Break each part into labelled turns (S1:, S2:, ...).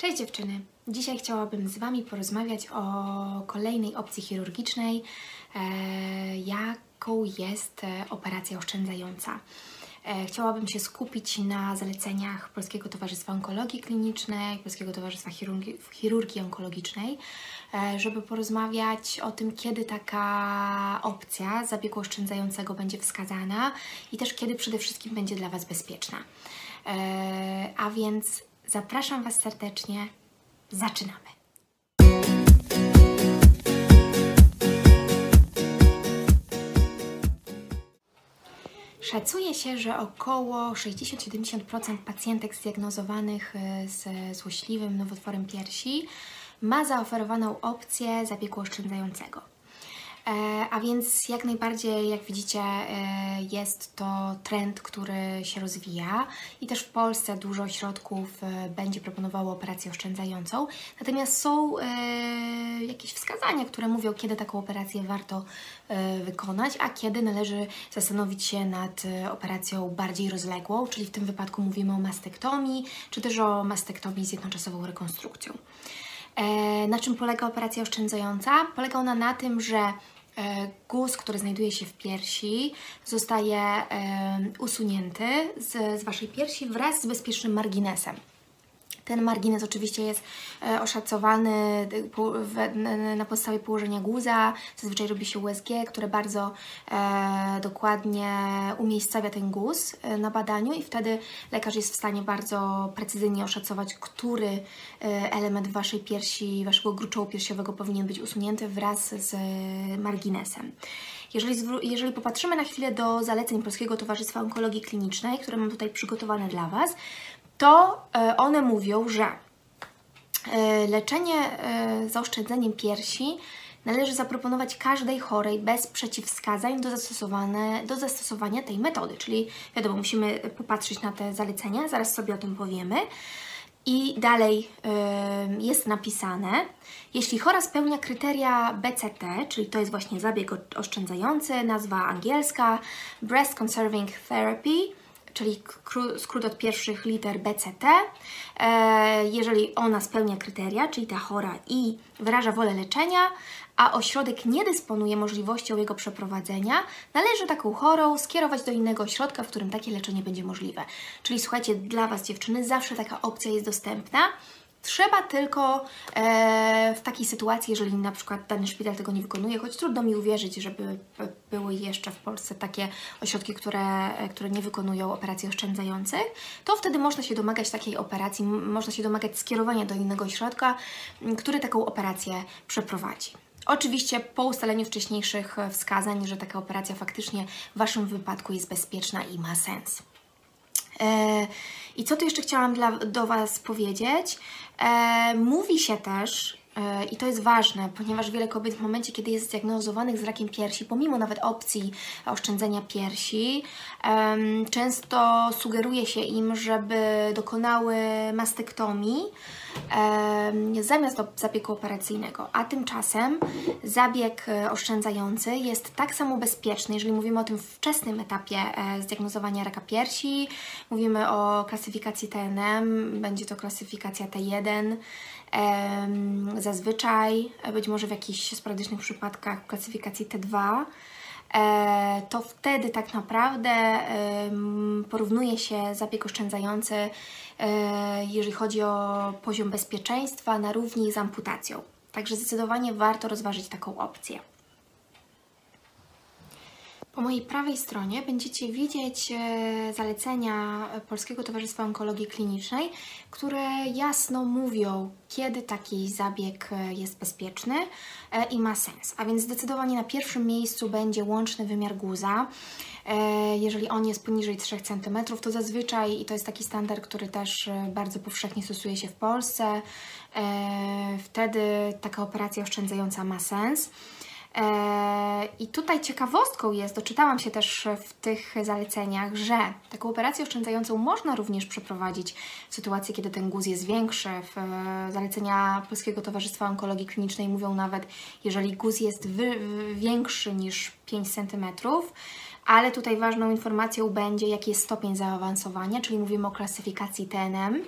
S1: Cześć dziewczyny! Dzisiaj chciałabym z Wami porozmawiać o kolejnej opcji chirurgicznej, e, jaką jest e, operacja oszczędzająca. E, chciałabym się skupić na zaleceniach Polskiego Towarzystwa Onkologii Klinicznej, Polskiego Towarzystwa Chirurgii, Chirurgii Onkologicznej, żeby porozmawiać o tym, kiedy taka opcja zabiegu oszczędzającego będzie wskazana i też kiedy przede wszystkim będzie dla Was bezpieczna. A więc zapraszam Was serdecznie. Zaczynamy. Szacuje się, że około 60-70% pacjentek zdiagnozowanych e, z złośliwym nowotworem piersi ma zaoferowaną opcję zabiegu oszczędzającego. E, A więc jak najbardziej, jak widzicie, e, jest to trend, który się rozwija i też w Polsce dużo ośrodków e, będzie proponowało operację oszczędzającą. Natomiast są jakieś wskazania, które mówią, kiedy taką operację warto wykonać, a kiedy należy zastanowić się nad operacją bardziej rozległą, czyli w tym wypadku mówimy o mastektomii, czy też o mastektomii z jednoczasową rekonstrukcją. Na czym polega operacja oszczędzająca? Polega ona na tym, że guz, który znajduje się w piersi, zostaje e, usunięty z, z Waszej piersi wraz z bezpiecznym marginesem. Ten margines oczywiście jest e, oszacowany na- podstawie położenia guza. Zazwyczaj robi się USG, które bardzo e, dokładnie umiejscawia ten guz e, na badaniu i wtedy lekarz jest w stanie bardzo precyzyjnie oszacować, który element Waszej piersi, Waszego gruczołu piersiowego powinien być usunięty wraz z marginesem. Jeżeli, jeżeli popatrzymy na chwilę do zaleceń Polskiego Towarzystwa Onkologii Klinicznej, które mam tutaj przygotowane dla Was, to e, one mówią, że e, leczenie e, zaoszczędzeniem piersi należy zaproponować każdej chorej bez przeciwwskazań do, zastosowane, do zastosowania tej metody. Czyli wiadomo, musimy popatrzeć na te zalecenia, zaraz sobie o tym powiemy. I dalej y, jest napisane, jeśli chora spełnia kryteria BCT, czyli to jest właśnie zabieg oszczędzający, nazwa angielska Breast Conserving Therapy, czyli kró- skrót od pierwszych liter BCT. E, jeżeli ona spełnia kryteria, czyli ta chora i wyraża wolę leczenia, a ośrodek nie dysponuje możliwością jego przeprowadzenia, należy taką chorą skierować do innego ośrodka, w którym takie leczenie będzie możliwe. Czyli słuchajcie, dla Was dziewczyny zawsze taka opcja jest dostępna. Trzeba tylko e, w takiej sytuacji, jeżeli na przykład dany szpital tego nie wykonuje, choć trudno mi uwierzyć, żeby były jeszcze w Polsce takie ośrodki, które, e, które nie wykonują operacji oszczędzających, to wtedy można się domagać takiej operacji, można się domagać skierowania do innego ośrodka, który taką operację przeprowadzi. Oczywiście po ustaleniu wcześniejszych wskazań, że taka operacja faktycznie w Waszym wypadku jest bezpieczna i ma sens. E, I co tu jeszcze chciałam dla, do Was powiedzieć? E, mówi się też, i to jest ważne, ponieważ wiele kobiet w momencie, kiedy jest zdiagnozowanych z rakiem piersi, pomimo nawet opcji oszczędzenia piersi, często sugeruje się im, żeby dokonały mastektomii zamiast zabiegu operacyjnego. A tymczasem zabieg e, oszczędzający jest tak samo bezpieczny, jeżeli mówimy o tym wczesnym etapie e, zdiagnozowania raka piersi. Mówimy o klasyfikacji TNM, będzie to klasyfikacja T1. Zazwyczaj, e, być może w jakichś sporadycznych przypadkach, klasyfikacji T2 e, to wtedy tak naprawdę porównuje się zabieg oszczędzający, e, jeżeli chodzi o poziom bezpieczeństwa, na równi z amputacją. Także zdecydowanie warto rozważyć taką opcję. Po mojej prawej stronie będziecie widzieć e, zalecenia Polskiego Towarzystwa Onkologii Klinicznej, które jasno mówią, kiedy taki zabieg e, jest bezpieczny e, i ma sens. A więc zdecydowanie na pierwszym miejscu będzie łączny wymiar guza. Jeżeli on jest poniżej 3 cm, to zazwyczaj, i to jest taki standard, który też bardzo powszechnie stosuje się w Polsce, wtedy taka operacja oszczędzająca ma sens. E, I tutaj ciekawostką jest, doczytałam się też w tych zaleceniach, że taką operację oszczędzającą można również przeprowadzić w sytuacji, kiedy ten guz jest większy. E, zalecenia Polskiego Towarzystwa Onkologii Klinicznej mówią nawet, jeżeli guz jest większy niż 5 cm, ale tutaj ważną informacją będzie, jaki jest stopień zaawansowania, czyli mówimy o klasyfikacji TNM.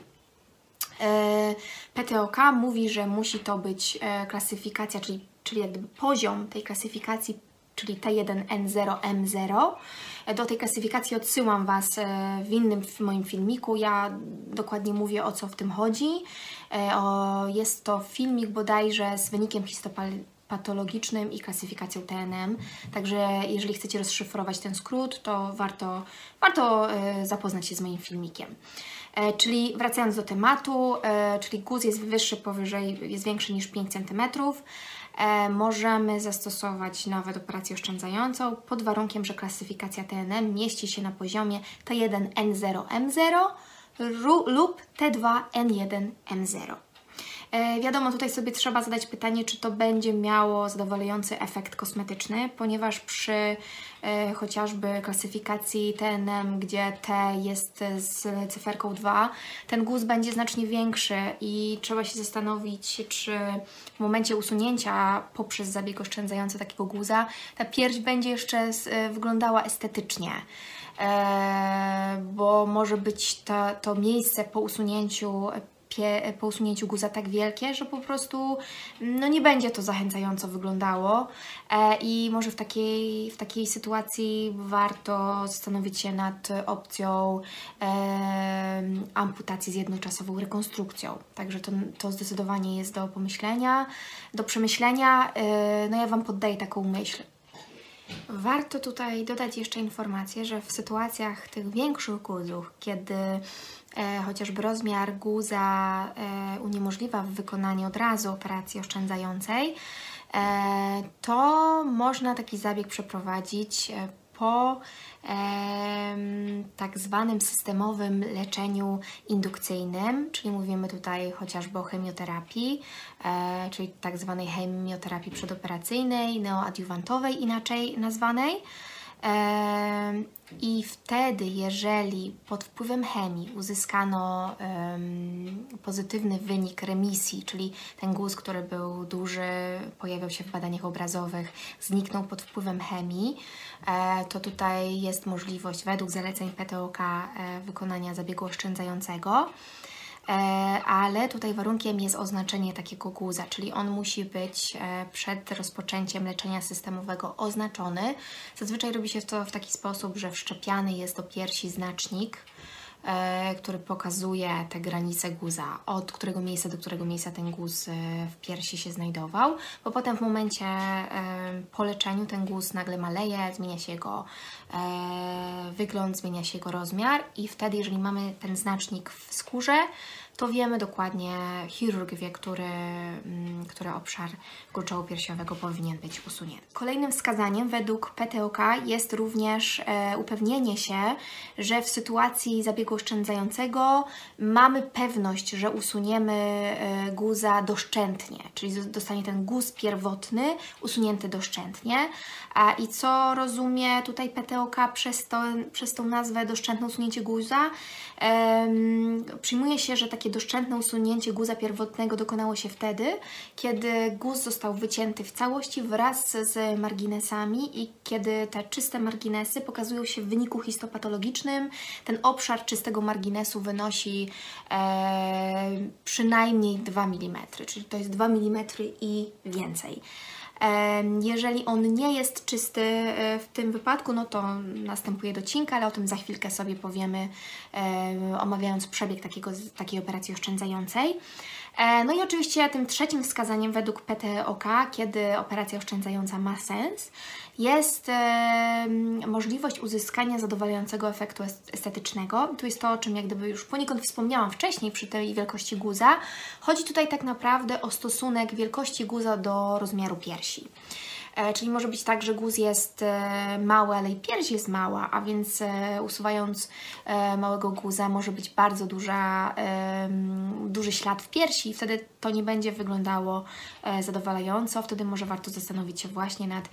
S1: E, PTOK mówi, że musi to być klasyfikacja, czyli, czyli jakby poziom tej klasyfikacji, czyli T1N0M0. E, Do tej klasyfikacji odsyłam Was e, w innym w moim filmiku. Ja dokładnie mówię o co w tym chodzi. E, jest to filmik bodajże z wynikiem histopatologicznym i klasyfikacją TNM. Także jeżeli chcecie rozszyfrować ten skrót, to warto, warto e, zapoznać się z moim filmikiem. Czyli wracając do tematu, czyli guz jest wyższy powyżej, jest większy niż 5 cm. E, Możemy zastosować nawet operację oszczędzającą pod warunkiem, że klasyfikacja TNM mieści się na poziomie T1N0M0 ru- lub T2N1M0. E, Wiadomo, tutaj sobie trzeba zadać pytanie, czy to będzie miało zadowalający efekt kosmetyczny, ponieważ przy e, chociażby klasyfikacji TNM, gdzie T jest z cyferką 2, ten guz będzie znacznie większy i trzeba się zastanowić, czy w momencie usunięcia poprzez zabieg oszczędzający takiego guza, ta pierś będzie jeszcze s- e, wyglądała estetycznie. E, bo może być ta, to miejsce po usunięciu pie, po usunięciu guza tak wielkie, że po prostu no nie będzie to zachęcająco wyglądało e, i może w takiej, w takiej sytuacji warto zastanowić się nad opcją e, amputacji z jednoczasową rekonstrukcją. Także to, to zdecydowanie jest do pomyślenia, do przemyślenia. E, no ja Wam poddaję taką myśl. Warto tutaj dodać jeszcze informację, że w sytuacjach tych większych guzów, kiedy e, chociażby rozmiar guza e, uniemożliwia wykonanie od razu operacji oszczędzającej, e, to można taki zabieg przeprowadzić e, po tak zwanym systemowym leczeniu indukcyjnym, czyli mówimy tutaj chociażby o chemioterapii, e, czyli tak zwanej chemioterapii przedoperacyjnej, neoadiuwantowej inaczej nazwanej. I wtedy, jeżeli pod wpływem chemii uzyskano pozytywny wynik remisji, czyli ten guz, który był duży, pojawiał się w badaniach obrazowych, zniknął pod wpływem chemii, e, to tutaj jest możliwość według zaleceń PTOK e, wykonania zabiegu oszczędzającego. E, ale tutaj warunkiem jest oznaczenie takiego guza, czyli on musi być e, przed rozpoczęciem leczenia systemowego oznaczony. Zazwyczaj robi się to w taki sposób, że wszczepiany jest do piersi znacznik, który pokazuje te granice guza, od którego miejsca do którego miejsca ten guz e, w piersi się znajdował, bo potem w momencie e, po leczeniu ten guz nagle maleje, zmienia się jego e, wygląd, zmienia się jego rozmiar i wtedy, jeżeli mamy ten znacznik w skórze, to wiemy dokładnie, chirurg wie, który, mm, który obszar gruczołopiersiowego powinien być usunięty. Kolejnym wskazaniem według PTOK jest również e, upewnienie się, że w sytuacji zabiegu oszczędzającego mamy pewność, że usuniemy e, guza doszczętnie, czyli dostanie ten guz pierwotny usunięty doszczętnie. A I co rozumie tutaj PTOK przez, to, przez tą nazwę doszczętne usunięcie guza? Przyjmuje się, że takie doszczętne usunięcie guza pierwotnego dokonało się wtedy, kiedy guz został wycięty w całości wraz z marginesami i kiedy te czyste marginesy pokazują się w wyniku histopatologicznym. Ten obszar czystego marginesu wynosi e, przynajmniej 2 mm, czyli to jest 2 mm i więcej. Jeżeli on nie jest czysty e, w tym wypadku, no to następuje docinka, ale o tym za chwilkę sobie powiemy, omawiając przebieg takiego, takiej operacji oszczędzającej. E, No i oczywiście tym trzecim wskazaniem według PTOK, kiedy operacja oszczędzająca ma sens, jest e, możliwość uzyskania zadowalającego efektu est- estetycznego. Tu jest to, o czym jak gdyby już poniekąd wspomniałam wcześniej przy tej wielkości guza. Chodzi tutaj tak naprawdę o stosunek wielkości guza do rozmiaru piersi. E, Czyli może być tak, że guz jest e, mały, ale i pierś jest mała, a więc e, usuwając małego guza może być bardzo duża, duży ślad w piersi i wtedy to nie będzie wyglądało zadowalająco. Wtedy może warto zastanowić się właśnie nad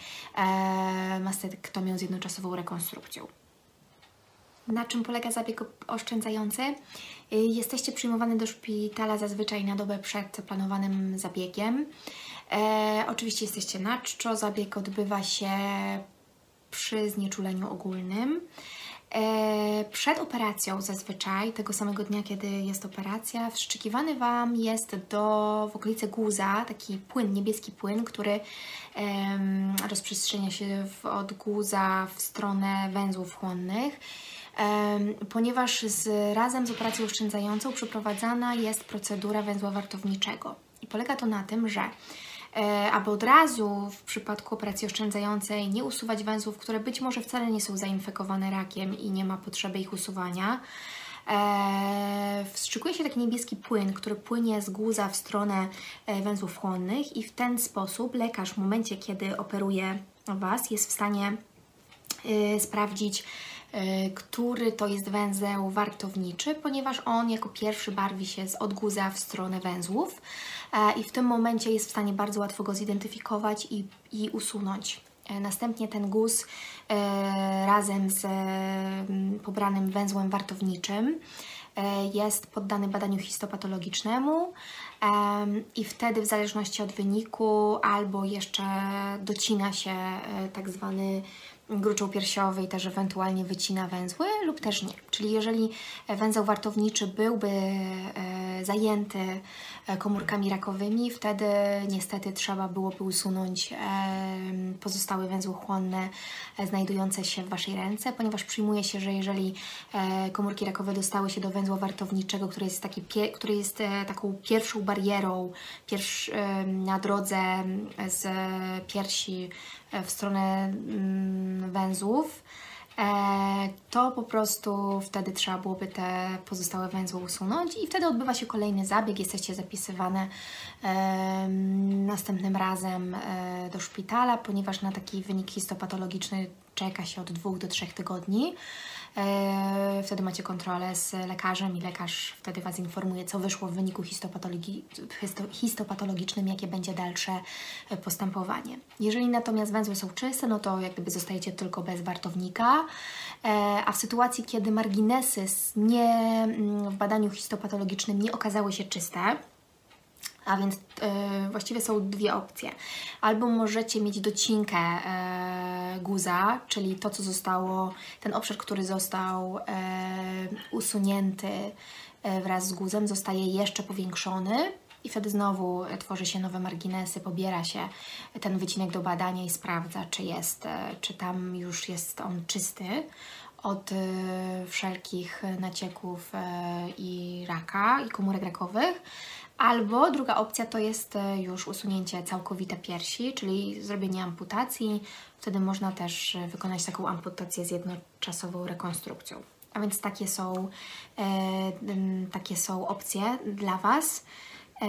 S1: mastektomią z jednoczasową rekonstrukcją. Na czym polega zabieg oszczędzający? Jesteście przyjmowani do szpitala zazwyczaj na dobę przed planowanym zabiegiem. E, oczywiście jesteście na czczo. Zabieg odbywa się przy znieczuleniu ogólnym. E, przed operacją zazwyczaj, tego samego dnia, kiedy jest operacja, wszczykiwany Wam jest do, w okolicy guza taki płyn, niebieski płyn, który rozprzestrzenia się w, od guza w stronę węzłów chłonnych. Ponieważ z, razem z operacją oszczędzającą przeprowadzana jest procedura węzła wartowniczego. I polega to na tym, że aby od razu w przypadku operacji oszczędzającej nie usuwać węzłów, które być może wcale nie są zainfekowane rakiem i nie ma potrzeby ich usuwania. E, wstrzykuje się taki niebieski płyn, który płynie z guza w stronę e, węzłów chłonnych i w ten sposób lekarz w momencie, kiedy operuje Was jest w stanie sprawdzić, który to jest węzeł wartowniczy, ponieważ on jako pierwszy barwi się z od guza w stronę węzłów e, i w tym momencie jest w stanie bardzo łatwo go zidentyfikować i, i usunąć. E, Następnie ten guz e, razem z pobranym węzłem wartowniczym e, jest poddany badaniu histopatologicznemu em, i wtedy w zależności od wyniku albo jeszcze docina się e, tak zwany gruczoł piersiowy i też ewentualnie wycina węzły lub też nie. Czyli jeżeli węzeł wartowniczy byłby e, zajęty e, komórkami rakowymi, wtedy niestety trzeba byłoby usunąć e, pozostałe węzły chłonne znajdujące się w Waszej ręce, ponieważ przyjmuje się, że jeżeli komórki rakowe dostały się do węzła wartowniczego, który jest, taki który jest taką pierwszą barierą na drodze z piersi w stronę mm, węzłów, to po prostu wtedy trzeba byłoby te pozostałe węzły usunąć i wtedy odbywa się kolejny zabieg, jesteście zapisywane następnym razem e, do szpitala, ponieważ na taki wynik histopatologiczny czeka się od dwóch do trzech tygodni. E, Wtedy macie kontrolę z lekarzem i lekarz wtedy Was informuje, co wyszło w wyniku histopatologi- histo- histopatologicznym, jakie będzie dalsze e, postępowanie. Jeżeli natomiast węzły są czyste, no to jak gdyby zostajecie tylko bez wartownika, E, a w sytuacji, kiedy marginesy nie, mm, w badaniu histopatologicznym nie okazały się czyste, a więc e, właściwie są dwie opcje. Albo możecie mieć docinkę e, guza, czyli to, co zostało, ten obszar, który został e, usunięty wraz z guzem, zostaje jeszcze powiększony. I wtedy znowu tworzy się nowe marginesy, pobiera się ten wycinek do badania i sprawdza, czy jest, czy tam już jest on czysty od wszelkich nacieków i raka i komórek rakowych. Albo druga opcja to jest e, już usunięcie całkowite piersi, czyli zrobienie amputacji. Wtedy można też e, wykonać taką amputację z jednoczasową rekonstrukcją. A więc takie są, e, takie są opcje dla Was. E,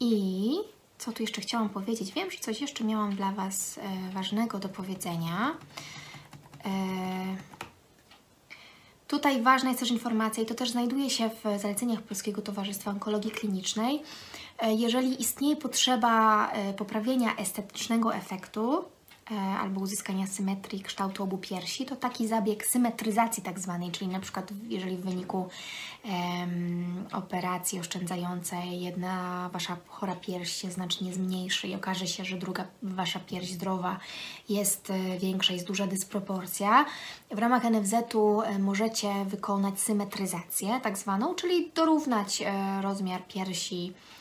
S1: I co tu jeszcze chciałam powiedzieć? Wiem, że coś jeszcze miałam dla Was e, ważnego do powiedzenia. E, Tutaj ważna jest też informacja, i to też znajduje się w zaleceniach Polskiego Towarzystwa Onkologii Klinicznej. E, Jeżeli istnieje potrzeba e, poprawienia estetycznego efektu albo uzyskania symetrii kształtu obu piersi, to taki zabieg symetryzacji tak zwanej, czyli na przykład jeżeli w wyniku em, operacji oszczędzającej jedna Wasza chora pierś się znacznie zmniejszy i okaże się, że druga Wasza pierś zdrowa jest e, większa, jest duża dysproporcja. W ramach NFZ-u e, możecie wykonać symetryzację tak zwaną, czyli dorównać e, rozmiar piersi e,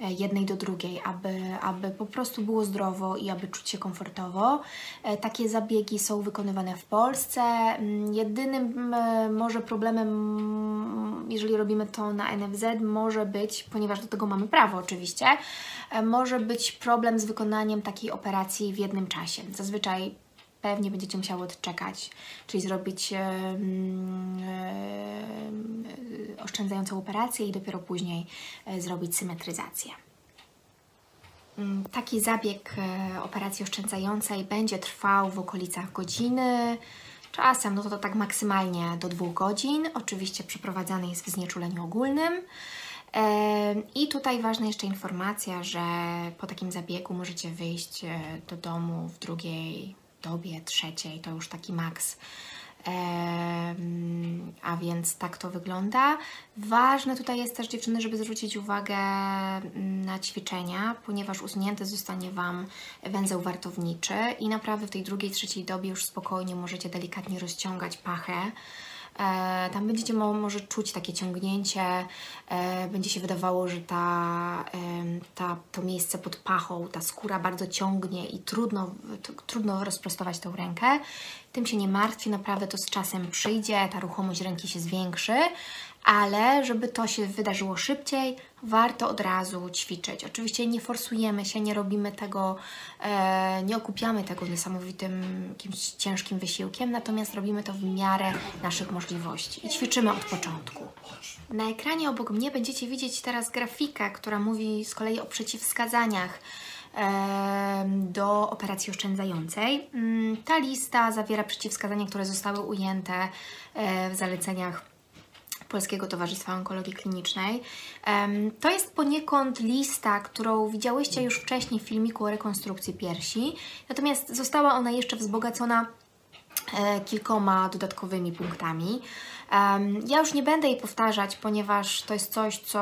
S1: jednej do drugiej, aby, aby po prostu było zdrowo i aby czuć się komfortowo. E, Takie zabiegi są wykonywane w Polsce. Mm, Jedynym e, może problemem, mm, jeżeli robimy to na NFZ, może być, ponieważ do tego mamy prawo oczywiście, e, może być problem z wykonaniem takiej operacji w jednym czasie. Zazwyczaj pewnie będziecie musiały odczekać, czyli zrobić oszczędzającą operację i dopiero później e, zrobić symetryzację. Mm, Taki zabieg e, operacji oszczędzającej będzie trwał w okolicach godziny. Czasem, no to, to tak maksymalnie do dwóch godzin. Oczywiście przeprowadzany jest w znieczuleniu ogólnym. I tutaj ważna jeszcze informacja, że po takim zabiegu możecie wyjść e, do domu w drugiej dobie, trzeciej, to już taki maks A więc tak to wygląda. Ważne tutaj jest też, dziewczyny, żeby zwrócić uwagę mm, na ćwiczenia, ponieważ usunięty zostanie Wam węzeł wartowniczy i naprawdę w tej drugiej, trzeciej dobie już spokojnie możecie delikatnie rozciągać pachę. E, Tam będziecie mo- może czuć takie ciągnięcie, e, będzie się wydawało, że ta, ta, to miejsce pod pachą, ta skóra bardzo ciągnie i trudno, trudno rozprostować tą rękę. Tym się nie martwcie, naprawdę to z czasem przyjdzie, ta ruchomość ręki się zwiększy, ale żeby to się wydarzyło szybciej, warto od razu ćwiczyć. Oczywiście nie forsujemy się, nie robimy tego, e, nie okupiamy tego niesamowitym, jakimś ciężkim wysiłkiem, natomiast robimy to w miarę naszych możliwości i ćwiczymy od początku. Na ekranie obok mnie będziecie widzieć teraz grafikę, która mówi z kolei o przeciwwskazaniach do operacji oszczędzającej. Mm, Ta lista zawiera przeciwwskazania, które zostały ujęte w zaleceniach Polskiego Towarzystwa Onkologii Klinicznej. To jest poniekąd lista, którą widziałyście już wcześniej w filmiku o rekonstrukcji piersi, natomiast została ona jeszcze wzbogacona kilkoma dodatkowymi punktami. Ja już nie będę jej powtarzać, ponieważ to jest coś, co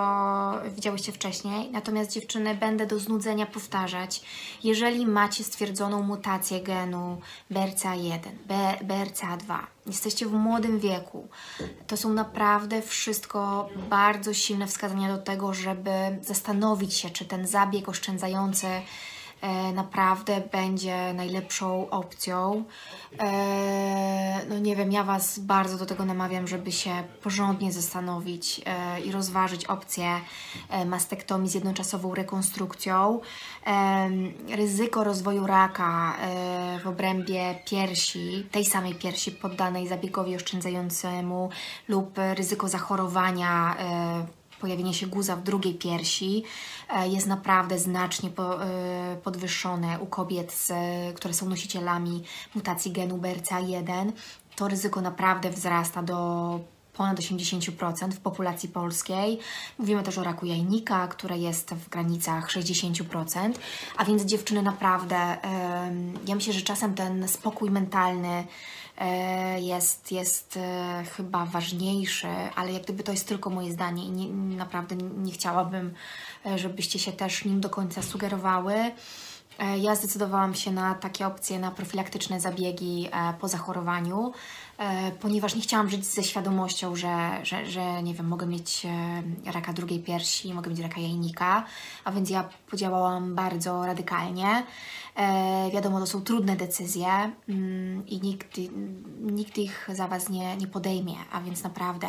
S1: widziałyście wcześniej. Natomiast dziewczyny, będę do znudzenia powtarzać. Jeżeli macie stwierdzoną mutację genu BRCA1, B- BRCA2, jesteście w młodym wieku, to są naprawdę wszystko bardzo silne wskazania do tego, żeby zastanowić się, czy ten zabieg oszczędzający e, naprawdę będzie najlepszą opcją. E, no nie wiem, ja Was bardzo do tego namawiam, żeby się porządnie zastanowić e, i rozważyć opcję e, mastektomii z jednoczasową rekonstrukcją. E, ryzyko rozwoju raka e, w obrębie piersi, tej samej piersi poddanej zabiegowi oszczędzającemu lub ryzyko zachorowania e, pojawienie się guza w drugiej piersi e, jest naprawdę znacznie e, podwyższone u kobiet, z, które są nosicielami mutacji genu BRCA1. To ryzyko naprawdę wzrasta do ponad 80% w populacji polskiej. Mówimy też o raku jajnika, które jest w granicach 60%. A więc dziewczyny naprawdę, ja myślę, że czasem ten spokój mentalny e, jest, jest e, chyba ważniejszy, ale jak gdyby to jest tylko moje zdanie i nie, naprawdę nie chciałabym, e, żebyście się też nim do końca sugerowały. E, Ja zdecydowałam się na takie opcje, na profilaktyczne zabiegi e, po zachorowaniu, e, ponieważ nie chciałam żyć ze świadomością, że, że, że nie wiem, mogę mieć e, raka drugiej piersi, mogę mieć raka jajnika, a więc ja podziałałam bardzo radykalnie. E, wiadomo, to są trudne decyzje mm, i nikt, nikt ich za Was nie, nie podejmie, a więc naprawdę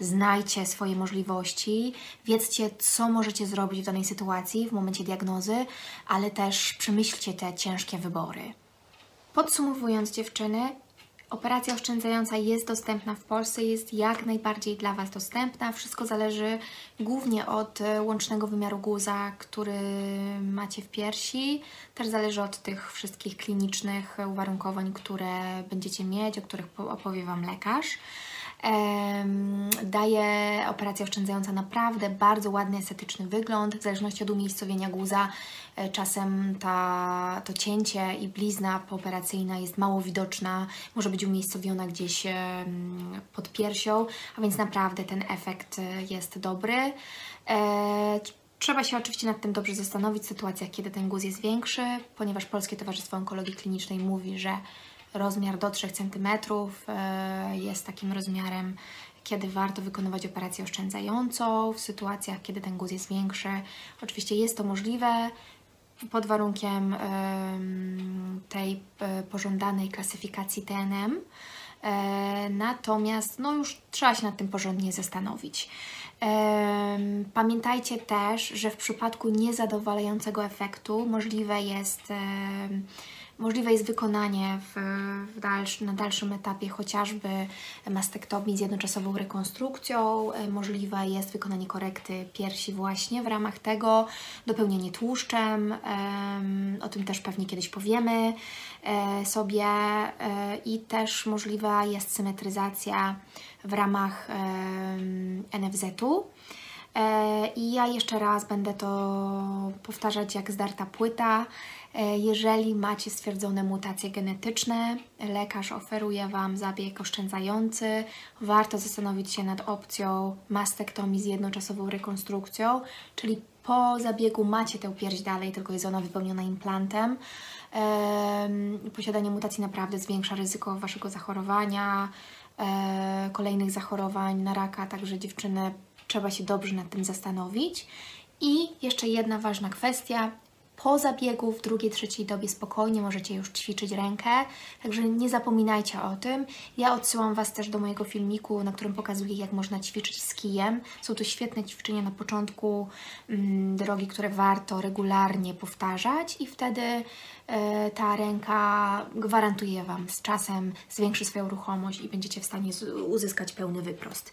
S1: znajcie swoje możliwości, wiedzcie, co możecie zrobić w danej sytuacji w momencie diagnozy, ale też przemyślcie te ciężkie wybory. Podsumowując, dziewczyny, operacja oszczędzająca jest dostępna w Polsce, jest jak najbardziej dla Was dostępna. Wszystko zależy głównie od e, łącznego wymiaru guza, który macie w piersi. Też zależy od tych wszystkich klinicznych uwarunkowań, które będziecie mieć, o których po- opowie Wam lekarz. Daje operacja oszczędzająca naprawdę bardzo ładny, estetyczny wygląd. W zależności od umiejscowienia guza, e, czasem ta, to cięcie i blizna pooperacyjna jest mało widoczna, może być umiejscowiona gdzieś pod piersią, a więc naprawdę ten efekt e, jest dobry. E, Trzeba się oczywiście nad tym dobrze zastanowić w sytuacjach, kiedy ten guz jest większy, ponieważ Polskie Towarzystwo Onkologii Klinicznej mówi, że rozmiar do 3 cm e, jest takim rozmiarem, kiedy warto wykonywać operację oszczędzającą, w sytuacjach, kiedy ten guz jest większy. Oczywiście jest to możliwe pod warunkiem em, tej e, pożądanej klasyfikacji TNM. E, Natomiast no już trzeba się nad tym porządnie zastanowić. Pamiętajcie też, że w przypadku niezadowalającego efektu możliwe jest, możliwe jest wykonanie w, w dalszy, na dalszym etapie chociażby mastektomii z jednoczasową rekonstrukcją. E, Możliwe jest wykonanie korekty piersi właśnie w ramach tego, dopełnienie tłuszczem. em, O tym też pewnie kiedyś powiemy e, sobie e, i też możliwa jest symetryzacja w ramach NFZ-u. I ja jeszcze raz będę to powtarzać jak zdarta płyta. E, Jeżeli macie stwierdzone mutacje genetyczne, lekarz oferuje Wam zabieg oszczędzający. Warto zastanowić się nad opcją mastektomii z jednoczasową rekonstrukcją, czyli po zabiegu macie tę pierś dalej, tylko jest ona wypełniona implantem. Em, Posiadanie mutacji naprawdę zwiększa ryzyko Waszego zachorowania, e, kolejnych zachorowań na raka, także dziewczyny trzeba się dobrze nad tym zastanowić. I jeszcze jedna ważna kwestia. Po zabiegu w drugiej, trzeciej dobie spokojnie możecie już ćwiczyć rękę, także nie zapominajcie o tym. Ja odsyłam Was też do mojego filmiku, na którym pokazuję, jak można ćwiczyć z kijem. Są to świetne ćwiczenia na początku mm, drogi, które warto regularnie powtarzać i wtedy ta ręka gwarantuje Wam z czasem zwiększy swoją ruchomość i będziecie w stanie uzyskać pełny wyprost.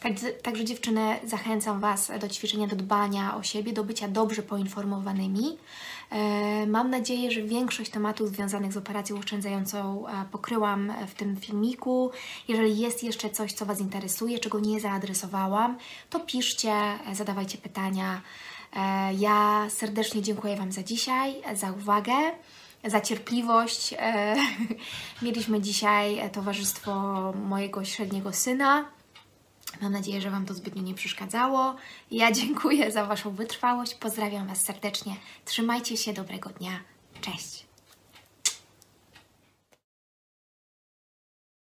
S1: Także, także dziewczyny, zachęcam Was do ćwiczenia, do dbania o siebie, do bycia dobrze poinformowanymi. E, Mam nadzieję, że większość tematów związanych z operacją oszczędzającą e, pokryłam w tym filmiku. Jeżeli jest jeszcze coś, co Was interesuje, czego nie zaadresowałam, to piszcie, e, zadawajcie pytania. E, Ja serdecznie dziękuję Wam za dzisiaj, e, za uwagę, za cierpliwość. E, Mieliśmy dzisiaj e, towarzystwo mojego średniego syna. Mam nadzieję, że Wam to zbytnio nie przeszkadzało. Ja dziękuję za Waszą wytrwałość. Pozdrawiam Was serdecznie. Trzymajcie się, dobrego dnia. Cześć.